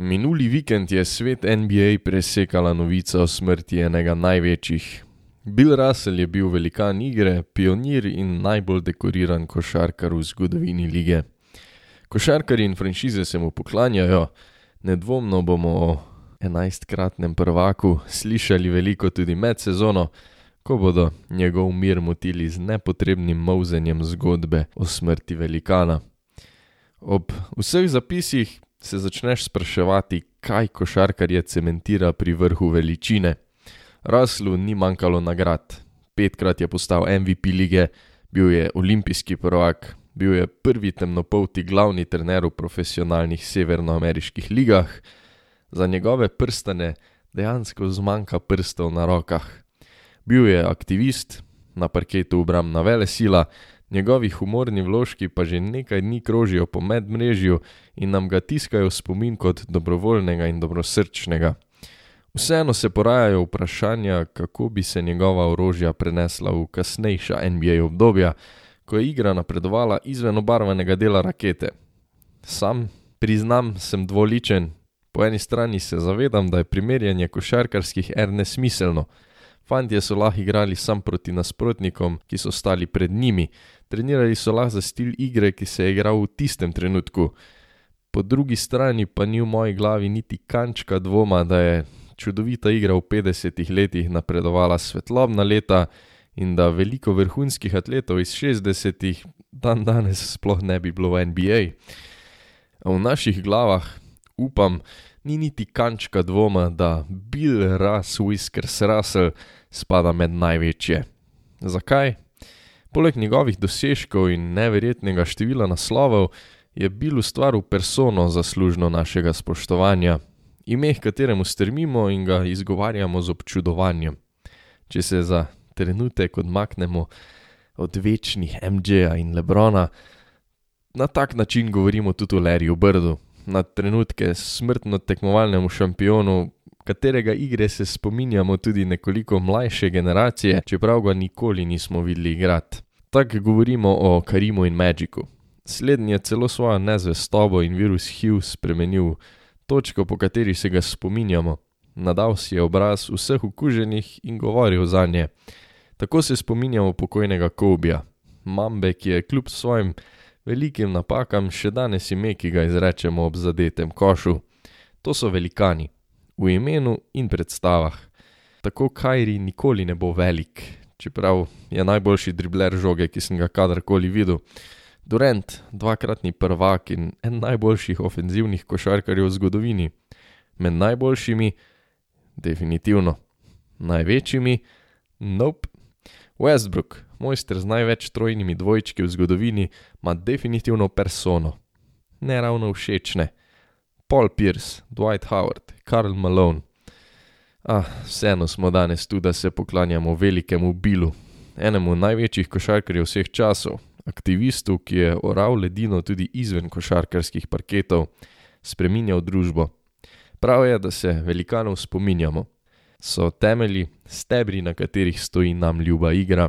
Minuli vikend je svet NBA presekala novica o smrti enega največjih. Bill Russell je bil velikan igre, pionir in najbolj dekoriran košarkar v zgodovini lige. Košarkari in franšize se mu poklanjajo, nedvomno bomo o enajstkratnem prvaku slišali veliko tudi med sezono, ko bodo njegov mir motili z nepotrebnim mauzenjem zgodbe o smrti velikana. Ob vseh zapisih se začneš spraševati, kaj košarkarje cementira pri vrhu veličine. Raslu ni manjkalo nagrad. Petkrat je postal MVP lige, bil je olimpijski prvak, bil je prvi temnopolti glavni trener v profesionalnih severnoameriških ligah, za njegove prstane dejansko zmanjka prstov na rokah. Bil je aktivist, na parketu obramna vele sila, Njegovi humorni vložki pa že nekaj dni krožijo po medmrežju in nam ga tiskajo v spomin kot dobrovoljnega in dobrosrčnega. Vseeno se porajajo vprašanja, kako bi se njegova orožja prenesla v kasnejša NBA obdobja, ko je igra napredovala izven obarvanega dela rakete. Sam, priznam, sem dvoličen. Po eni strani se zavedam, da je primerjanje košarkarskih er nesmiselno. Fantje so lahko igrali sam proti nasprotnikom, ki so stali pred njimi, trenirali so lahko za stil igre, ki se je igral v tistem trenutku. Po drugi strani pa ni v moji glavi niti kančka dvoma, da je čudovita igra v 50-ih letih napredovala svetlobna leta in da veliko vrhunskih atletov iz 60-ih dan danes sploh ne bi bilo v NBA. V naših glavah, upam, ni niti kančka dvoma, da Bill Russ Whiskers Russell spada med največje. Zakaj? Poleg njegovih dosežkov in neverjetnega števila naslovov je Bill ustvaril persono zaslužno našega spoštovanja, ime, kateremu strmimo in ga izgovarjamo z občudovanjem. Če se za trenutek odmaknemo od večnih MJ-ja in Lebrona, na tak način govorimo tudi o Larryju Brdu, na trenutke smrtno tekmovalnemu šampionu, katerega igre se spominjamo tudi nekoliko mlajše generacije, čeprav ga nikoli nismo videli igrati. Tako govorimo o Karimu in Magicu. Slednji je celo svojo nezvestobo in virus HIV spremenil, točko po kateri se ga spominjamo. Nadal si je obraz vseh okuženih in govoril za nje. Tako se spominjamo pokojnega Kobija, Mambe, ki je kljub svojim velikim napakam še danes ime, ki ga izrečemo ob zadetem košu. To so velikani v imenu in predstavah. Tako Kajri nikoli ne bo velik, čeprav je najboljši dribler žoge, ki sem ga kadarkoli videl. Durant, dvakratni prvak in en najboljših ofenzivnih košarkarjev v zgodovini. Med najboljšimi, definitivno. Največjimi, nope. Westbrook, mojster z največ trojnimi dvojčki v zgodovini, ima definitivno persono. Ne ravno všečne. Paul Pierce, Dwight Howard, Karl Malone. Ah, vseeno smo danes tu, da se poklanjamo velikemu Billu, enemu največjih košarkarjev vseh časov, aktivistu, ki je oral ledino tudi izven košarkarskih parketov, spreminjal družbo. Prav je, da se velikanov spominjamo. So temelji, stebri, na katerih stoji nam ljuba igra,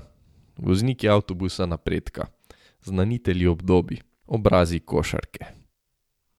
vozniki avtobusa napredka, znanitelji obdobij, obrazi košarke.